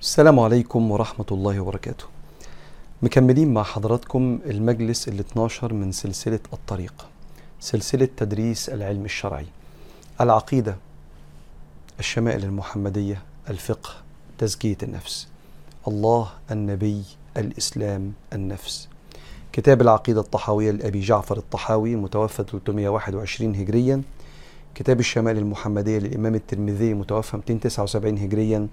السلام عليكم ورحمة الله وبركاته. مكملين مع حضراتكم المجلس ال 12 من سلسلة الطريق سلسلة تدريس العلم الشرعي. العقيدة الشمائل المحمدية الفقه تزكية النفس. الله النبي الإسلام النفس. كتاب العقيدة الطحاوية لأبي جعفر الطحاوي المتوفى 321 هجريا. كتاب الشمائل المحمدية للإمام الترمذي المتوفى 279 هجريا.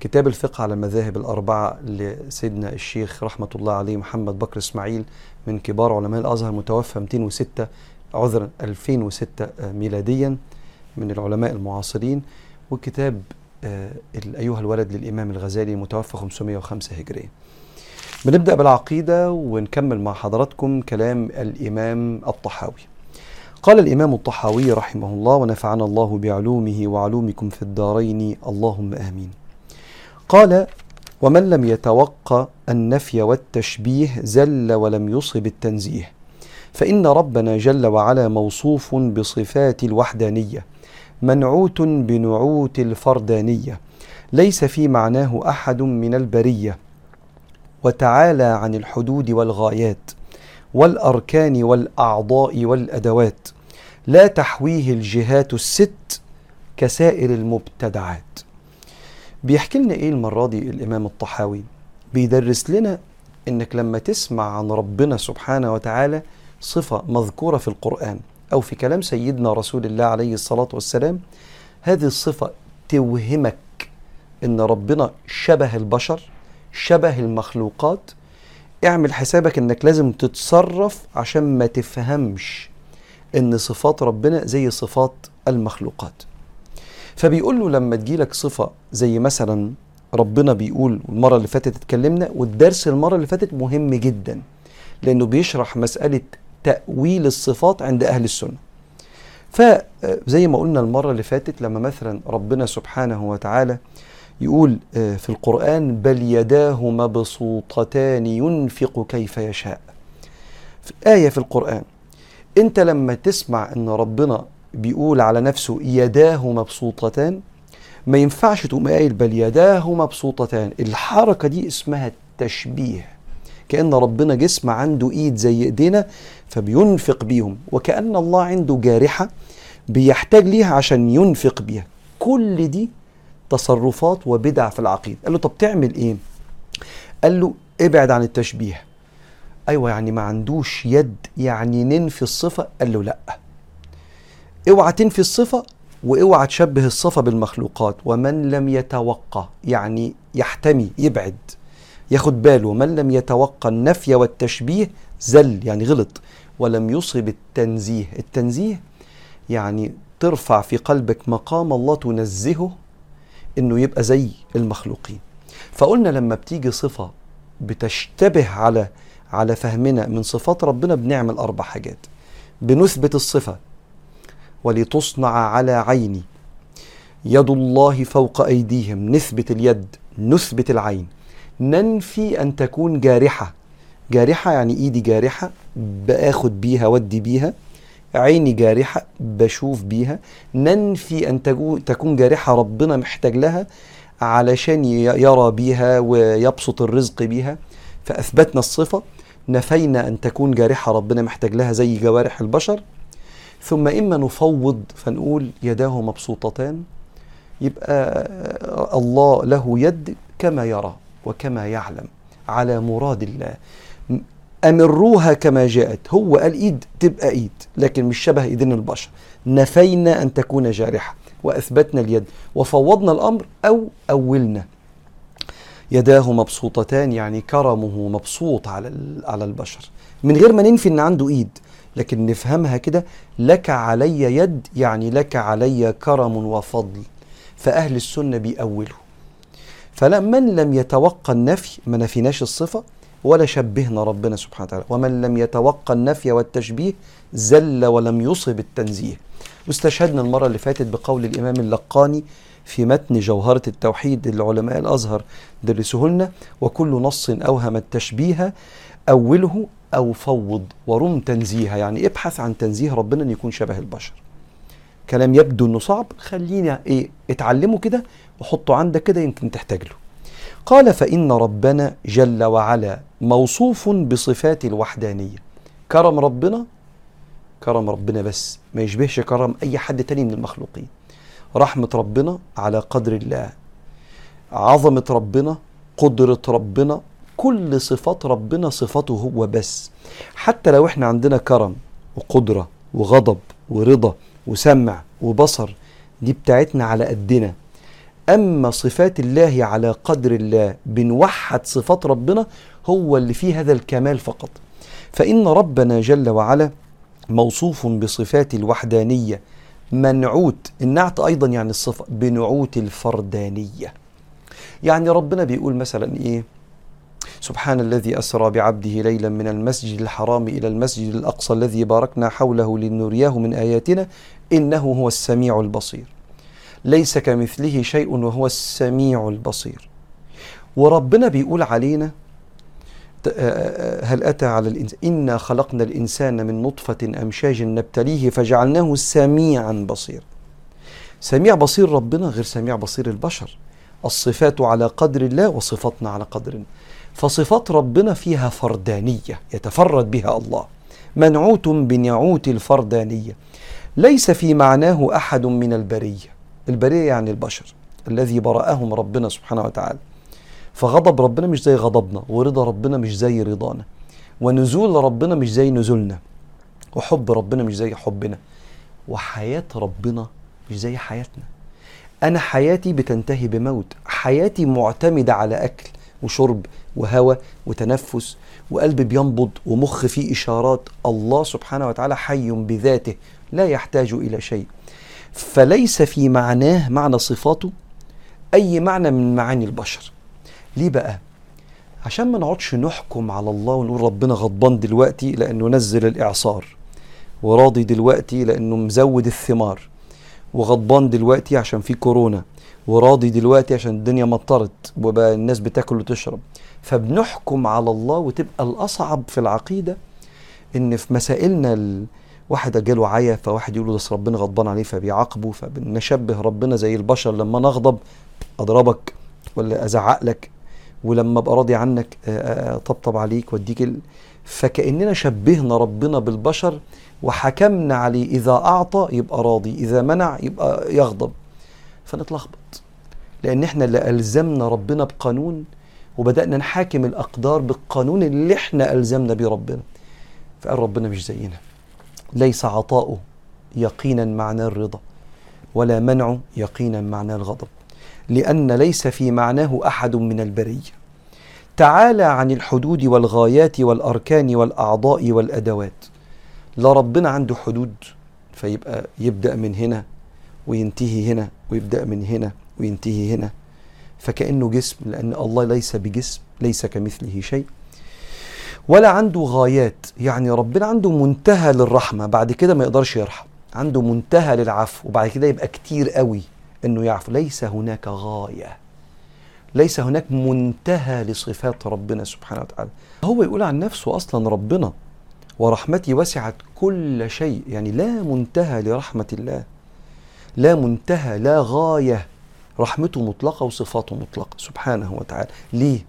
كتاب الفقه على المذاهب الأربعة لسيدنا الشيخ رحمة الله عليه محمد بكر إسماعيل من كبار علماء الأزهر متوفى 206 عذرا 2006 ميلاديا من العلماء المعاصرين وكتاب آه، أيها الولد للإمام الغزالي متوفى 505 هجريا بنبدأ بالعقيدة ونكمل مع حضراتكم كلام الإمام الطحاوي. قال الإمام الطحاوي رحمه الله ونفعنا الله بعلومه وعلومكم في الدارين اللهم آمين. قال ومن لم يتوقع النفي والتشبيه زل ولم يصب التنزيه فإن ربنا جل وعلا موصوف بصفات الوحدانية منعوت بنعوت الفردانية ليس في معناه أحد من البرية وتعالى عن الحدود والغايات والأركان والأعضاء والأدوات لا تحويه الجهات الست كسائر المبتدعات. بيحكي لنا إيه المره دي الإمام الطحاوي؟ بيدرس لنا إنك لما تسمع عن ربنا سبحانه وتعالى صفة مذكورة في القرآن أو في كلام سيدنا رسول الله عليه الصلاة والسلام هذه الصفة توهمك إن ربنا شبه البشر شبه المخلوقات. اعمل حسابك إنك لازم تتصرف عشان ما تفهمش إن صفات ربنا زي صفات المخلوقات. فبيقول له لما تجيلك صفة زي مثلا ربنا بيقول المرة اللي فاتت اتكلمنا والدرس المرة اللي فاتت مهم جدا لأنه بيشرح مسألة تأويل الصفات عند أهل السنة. فزي ما قلنا المرة اللي فاتت لما مثلا ربنا سبحانه وتعالى يقول في القرآن بل يداه مبسوطتان ينفق كيف يشاء في آية في القرآن أنت لما تسمع أن ربنا بيقول على نفسه يداه مبسوطتان. ما ينفعش تقوم قايل بل يداه مبسوطتان. الحركة دي اسمها التشبيه. كأن ربنا جسم عنده إيد زي إيدينا فبينفق بيهم. وكأن الله عنده جارحة بيحتاج ليها عشان ينفق بيها. كل دي تصرفات وبدع في العقيدة. قال له طب تعمل إيه؟ قال له ابعد عن التشبيه. أيوه يعني ما عندوش يد يعني ننفي الصفة. قال له لأ. اوعى تنفي الصفة واوعى تشبه الصفة بالمخلوقات. ومن لم يتوقع يعني يحتمي يبعد ياخد باله. من لم يتوقع النفي والتشبيه زل يعني غلط. ولم يصب التنزيه. التنزيه يعني ترفع في قلبك مقام الله تنزهه إنه يبقى زي المخلوقين. فقلنا لما بتيجي صفة بتشتبه على على فهمنا من صفات ربنا بنعمل أربع حاجات. بنثبت الصفة ولتصنع على عيني. يد الله فوق أيديهم نثبت اليد نثبت العين. ننفي أن تكون جارحة. جارحة يعني إيدي جارحة بآخد بيها ودي بيها. عيني جارحة بشوف بيها. ننفي أن تكون جارحة ربنا محتاج لها علشان يرى بيها ويبسط الرزق بيها. فأثبتنا الصفة نفينا أن تكون جارحة ربنا محتاج لها زي جوارح البشر. ثم إما نفوض فنقول يداه مبسوطتان يبقى الله له يد كما يرى وكما يعلم على مراد الله. أمروها كما جاءت؟ هو قال إيد تبقى إيد لكن مش شبه إيدين البشر. نفينا أن تكون جارحة وأثبتنا اليد وفوضنا الأمر أو أولنا. يداه مبسوطتان يعني كرمه مبسوط على على البشر. من غير ما ننفي إن عنده إيد لكن نفهمها كده لك علي يد يعني لك علي كرم وفضل فأهل السنة بيأولوا فمن لم يتوقع النفي ما نفيناش الصفة ولا شبهنا ربنا سبحانه وتعالى. ومن لم يتوقع النفي والتشبيه زل ولم يصب التنزيه. واستشهدنا المرة اللي فاتت بقول الإمام اللقاني في متن جوهرة التوحيد العلماء الأزهر درسوه لنا وكل نص أوهم التشبيه أوله أو فوض ورم تنزيها يعني ابحث عن تنزيه ربنا أن يكون شبه البشر. كلام يبدو أنه صعب خلينا إيه اتعلمه كده وحطه عندك كده يمكن تحتاج له. قال فإن ربنا جل وعلا موصوف بصفات الوحدانية. كرم ربنا؟ كرم ربنا بس ما يشبهش كرم أي حد تاني من المخلوقين. رحمة ربنا على قدر الله. عظمة ربنا قدرة ربنا كل صفات ربنا صفاته هو بس. حتى لو إحنا عندنا كرم وقدرة وغضب ورضا وسمع وبصر دي بتاعتنا على قدنا. أما صفات الله على قدر الله بنوحد صفات ربنا هو اللي فيه هذا الكمال فقط. فإن ربنا جل وعلا موصوف بصفات الوحدانية منعوت النعت أيضا يعني الصفة بنعوت الفردانية. يعني ربنا بيقول مثلا إيه؟ سبحان الذي أسرى بعبده ليلا من المسجد الحرام إلى المسجد الأقصى الذي باركنا حوله لنرياه من آياتنا إنه هو السميع البصير. ليس كمثله شيء وهو السميع البصير. وربنا بيقول علينا هل أتى على الإنسان إنا خلقنا الإنسان من نطفة أمشاج نبتليه فجعلناه سميعا بصير. سميع بصير ربنا غير سميع بصير البشر. الصفات على قدر الله وصفاتنا على قدر الله فصفات ربنا فيها فردانية يتفرد بها الله. منعوت بنعوت الفردانية. ليس في معناه أحد من البرية. البرية يعني البشر الذي برأهم ربنا سبحانه وتعالى. فغضب ربنا مش زي غضبنا ورضا ربنا مش زي رضانا. ونزول ربنا مش زي نزولنا. وحب ربنا مش زي حبنا. وحياة ربنا مش زي حياتنا. أنا حياتي بتنتهي بموت. حياتي معتمدة على أكل وشرب وهوى وتنفس وقلب بينبض ومخ فيه إشارات الله سبحانه وتعالى حي بذاته لا يحتاج إلى شيء. فليس في معناه معنى صفاته أي معنى من معاني البشر. ليه بقى؟ عشان ما نقعدش نحكم على الله ونقول ربنا غضبان دلوقتي لأنه نزل الإعصار وراضي دلوقتي لأنه مزود الثمار وغضبان دلوقتي عشان في كورونا وراضي دلوقتي عشان الدنيا مطرت وبقى الناس بتاكل وتشرب. فبنحكم على الله وتبقى الأصعب في العقيدة إن في مسائلنا واحد جاله عيا فواحد يقول له ده ربنا غضبان عليه فبيعاقبه فبنشبه ربنا زي البشر لما نغضب أضربك ولا أزعق لك ولما أبقى راضي عنك طبطب عليك وأديك ال... فكأننا شبهنا ربنا بالبشر وحكمنا عليه إذا أعطى يبقى راضي إذا منع يبقى يغضب. فنتلخبط. لأن إحنا اللي ألزمنا ربنا بقانون وبدأنا نحاكم الأقدار بالقانون اللي إحنا ألزمنا بيه ربنا. فقال ربنا مش زينا. ليس عطاؤه يقينا معنى الرضا ولا منعه يقينا معنى الغضب. لأن ليس في معناه أحد من البرية. تعالى عن الحدود والغايات والأركان والأعضاء والأدوات. لا ربنا عنده حدود فيبقى يبدأ من هنا وينتهي هنا ويبدأ من هنا وينتهي هنا. فكأنه جسم لأن الله ليس بجسم ليس كمثله شيء ولا عنده غايات. يعني ربنا عنده منتهى للرحمة بعد كده ما يقدرش يرحم. عنده منتهى للعفو وبعد كده يبقى كتير قوي إنه يعفو. ليس هناك غاية ليس هناك منتهى لصفات ربنا سبحانه وتعالى. هو يقول عن نفسه أصلا ربنا ورحمتي وسعت كل شيء. يعني لا منتهى لرحمة الله لا منتهى لا غاية. رحمته مطلقة وصفاته مطلقة. سبحانه وتعالى. ليه؟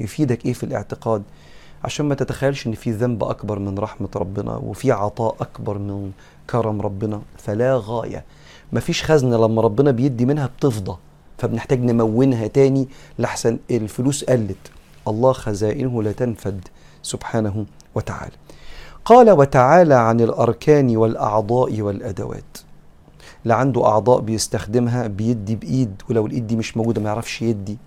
يفيدك إيه في الاعتقاد؟ عشان ما تتخيلش إن في ذنب أكبر من رحمة ربنا وفي عطاء أكبر من كرم ربنا. فلا غاية. مفيش خزنة لما ربنا بيدي منها بتفضى. فبنحتاج نمونها تاني لحسن الفلوس قلت. الله خزائنه لا تنفد. سبحانه وتعالى. قال وتعالى عن الأركان والأعضاء والأدوات. لا عنده أعضاء بيستخدمها بيدي بإيد ولو الإيد دي مش موجودة ما يعرفش يدي.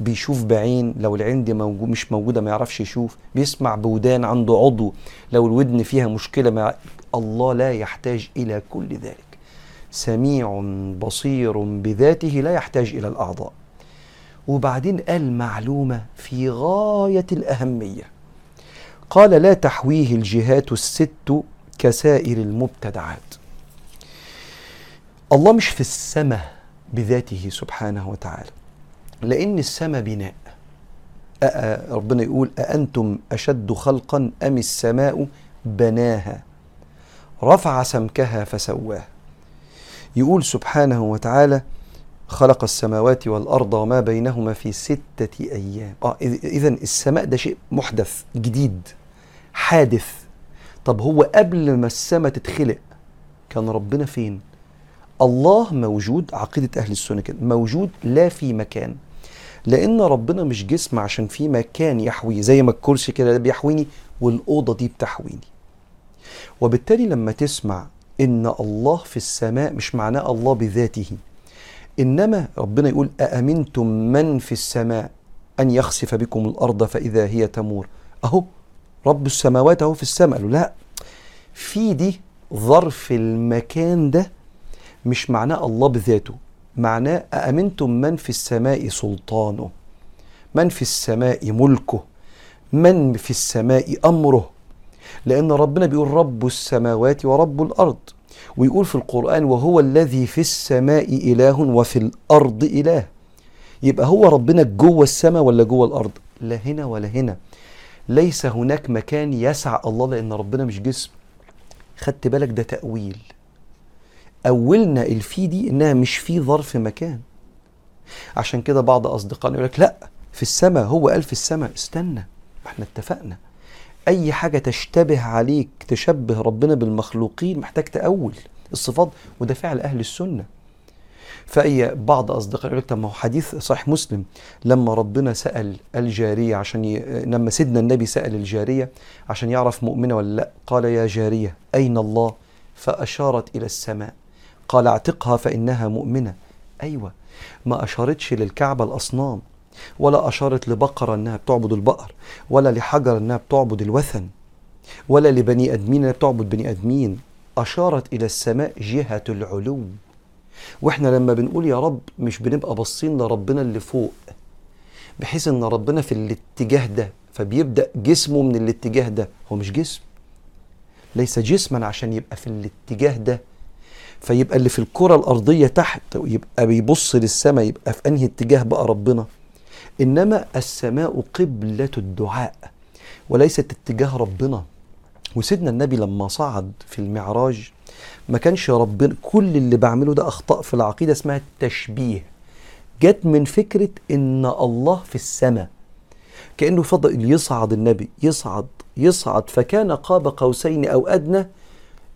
بيشوف بعين لو العين دي موجود مش موجودة ما يعرفش يشوف. بيسمع بودان عنده عضو. لو الودن فيها مشكلة ما الله لا يحتاج إلى كل ذلك. سميع بصير بذاته لا يحتاج إلى الأعضاء. وبعدين قال معلومة في غاية الأهمية. قال لا تحويه الجهات الست كسائر المبتدعات. الله مش في السماء بذاته سبحانه وتعالى. لأن السماء بناء. ربنا يقول أأنتم أشد خلقا أم السماء بناها؟ رفع سمكها فسواها يقول سبحانه وتعالى خلق السماوات والأرض وما بينهما في ستة أيام. آه إذا السماء ده شيء محدث جديد حادث. طب هو قبل ما السماء تتخلق كان ربنا فين؟ الله موجود عقيدة أهل السنة كده موجود لا في مكان. لأن ربنا مش جسم عشان في مكان يحويه زي ما الكرسي كده بيحويني والأوضة دي بتحويني. وبالتالي لما تسمع إن الله في السماء مش معناه الله بذاته. إنما ربنا يقول أأمنتم من في السماء أن يخسف بكم الأرض فإذا هي تمور؟ أهو رب السماوات أهو في السماء. قالوا لا في دي ظرف المكان ده مش معناه الله بذاته معناه أأمنتم من في السماء سلطانه؟ من في السماء ملكه؟ من في السماء أمره؟ لأن ربنا بيقول رب السماوات ورب الأرض ويقول في القرآن وهو الذي في السماء إله وفي الأرض إله. يبقى هو ربنا جوه السماء ولا جوه الأرض؟ لا هنا ولا هنا. ليس هناك مكان يسع الله لأن ربنا مش جسم. خدت بالك ده تأويل. أولنا الفي دي إنها مش في ظرف مكان. عشان كده بعض أصدقائنا يقول لك لا في السماء هو قال في السماء. استنى إحنا اتفقنا. أي حاجة تشتبه عليك تشبه ربنا بالمخلوقين محتاج تأول الصفات وده فعل أهل السنة. فأي بعض أصدقاء يقول لك طب ما هو حديث صحيح مسلم. لما ربنا سأل الجارية عشان ي... لما سيدنا النبي سأل الجارية عشان يعرف مؤمنة ولا لأ قال يا جارية أين الله؟ فأشارت إلى السماء. قال اعتقها فإنها مؤمنة. أيوة ما أشارتش للكعبة الأصنام ولا أشارت لبقرة أنها بتعبد البقر ولا لحجر أنها بتعبد الوثن ولا لبني أدمين أنها بتعبد بني أدمين. أشارت إلى السماء جهة العلو. وإحنا لما بنقول يا رب مش بنبقى باصين لربنا اللي فوق بحيث إن ربنا في الاتجاه ده فبيبدأ جسمه من الاتجاه ده. هو مش جسم ليس جسما عشان يبقى في الاتجاه ده. فيبقى اللي في الكرة الأرضية تحت يبقى بيبص للسماء يبقى في أنهي اتجاه بقى ربنا؟ إنما السماء قبلة الدعاء وليست اتجاه ربنا. وسيدنا النبي لما صعد في المعراج ما كانش ربنا كل اللي بعمله ده أخطاء في العقيدة اسمها التشبيه. جت من فكرة إن الله في السماء. كأنه فضل يصعد النبي يصعد يصعد فكان قاب قوسين أو أدنى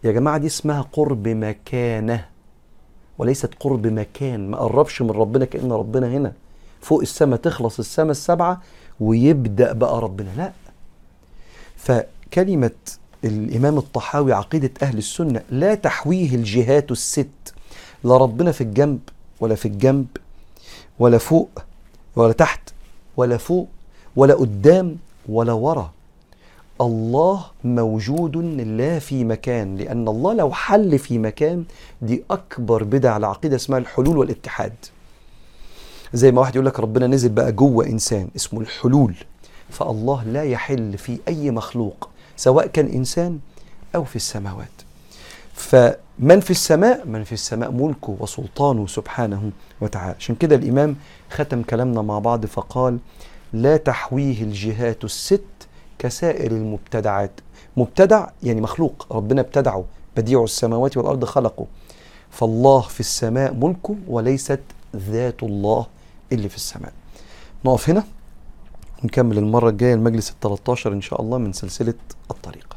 يا جماعة دي اسمها قرب مكانة وليست قرب مكان. ما قربش من ربنا كأن ربنا هنا. فوق السماء تخلص السماء السبعة ويبدأ بقى ربنا. لا. فكلمة الإمام الطحاوي عقيدة أهل السنة لا تحويه الجهات الست. لا ربنا في الجنب ولا في الجنب ولا فوق ولا تحت ولا فوق ولا قدام ولا ورا. الله موجود لا في مكان لأن الله لو حل في مكان دي أكبر بدع العقيدة اسمها الحلول والاتحاد. زي ما واحد يقول لك ربنا نزل بقى جوه إنسان اسمه الحلول فالله لا يحل في أي مخلوق سواء كان إنسان أو في السماوات. فمن في السماء من في السماء ملكه وسلطانه سبحانه وتعالى. عشان كده الإمام ختم كلامنا مع بعض فقال لا تحويه الجهات الست كسائر المبتدعات. مبتدع يعني مخلوق ربنا ابتدعه بديع السماوات والأرض خلقه. فالله في السماء ملكه وليست ذات الله اللي في السماء. نقف هنا نكمل المرة الجاية المجلس ال 13 إن شاء الله من سلسلة الطريق.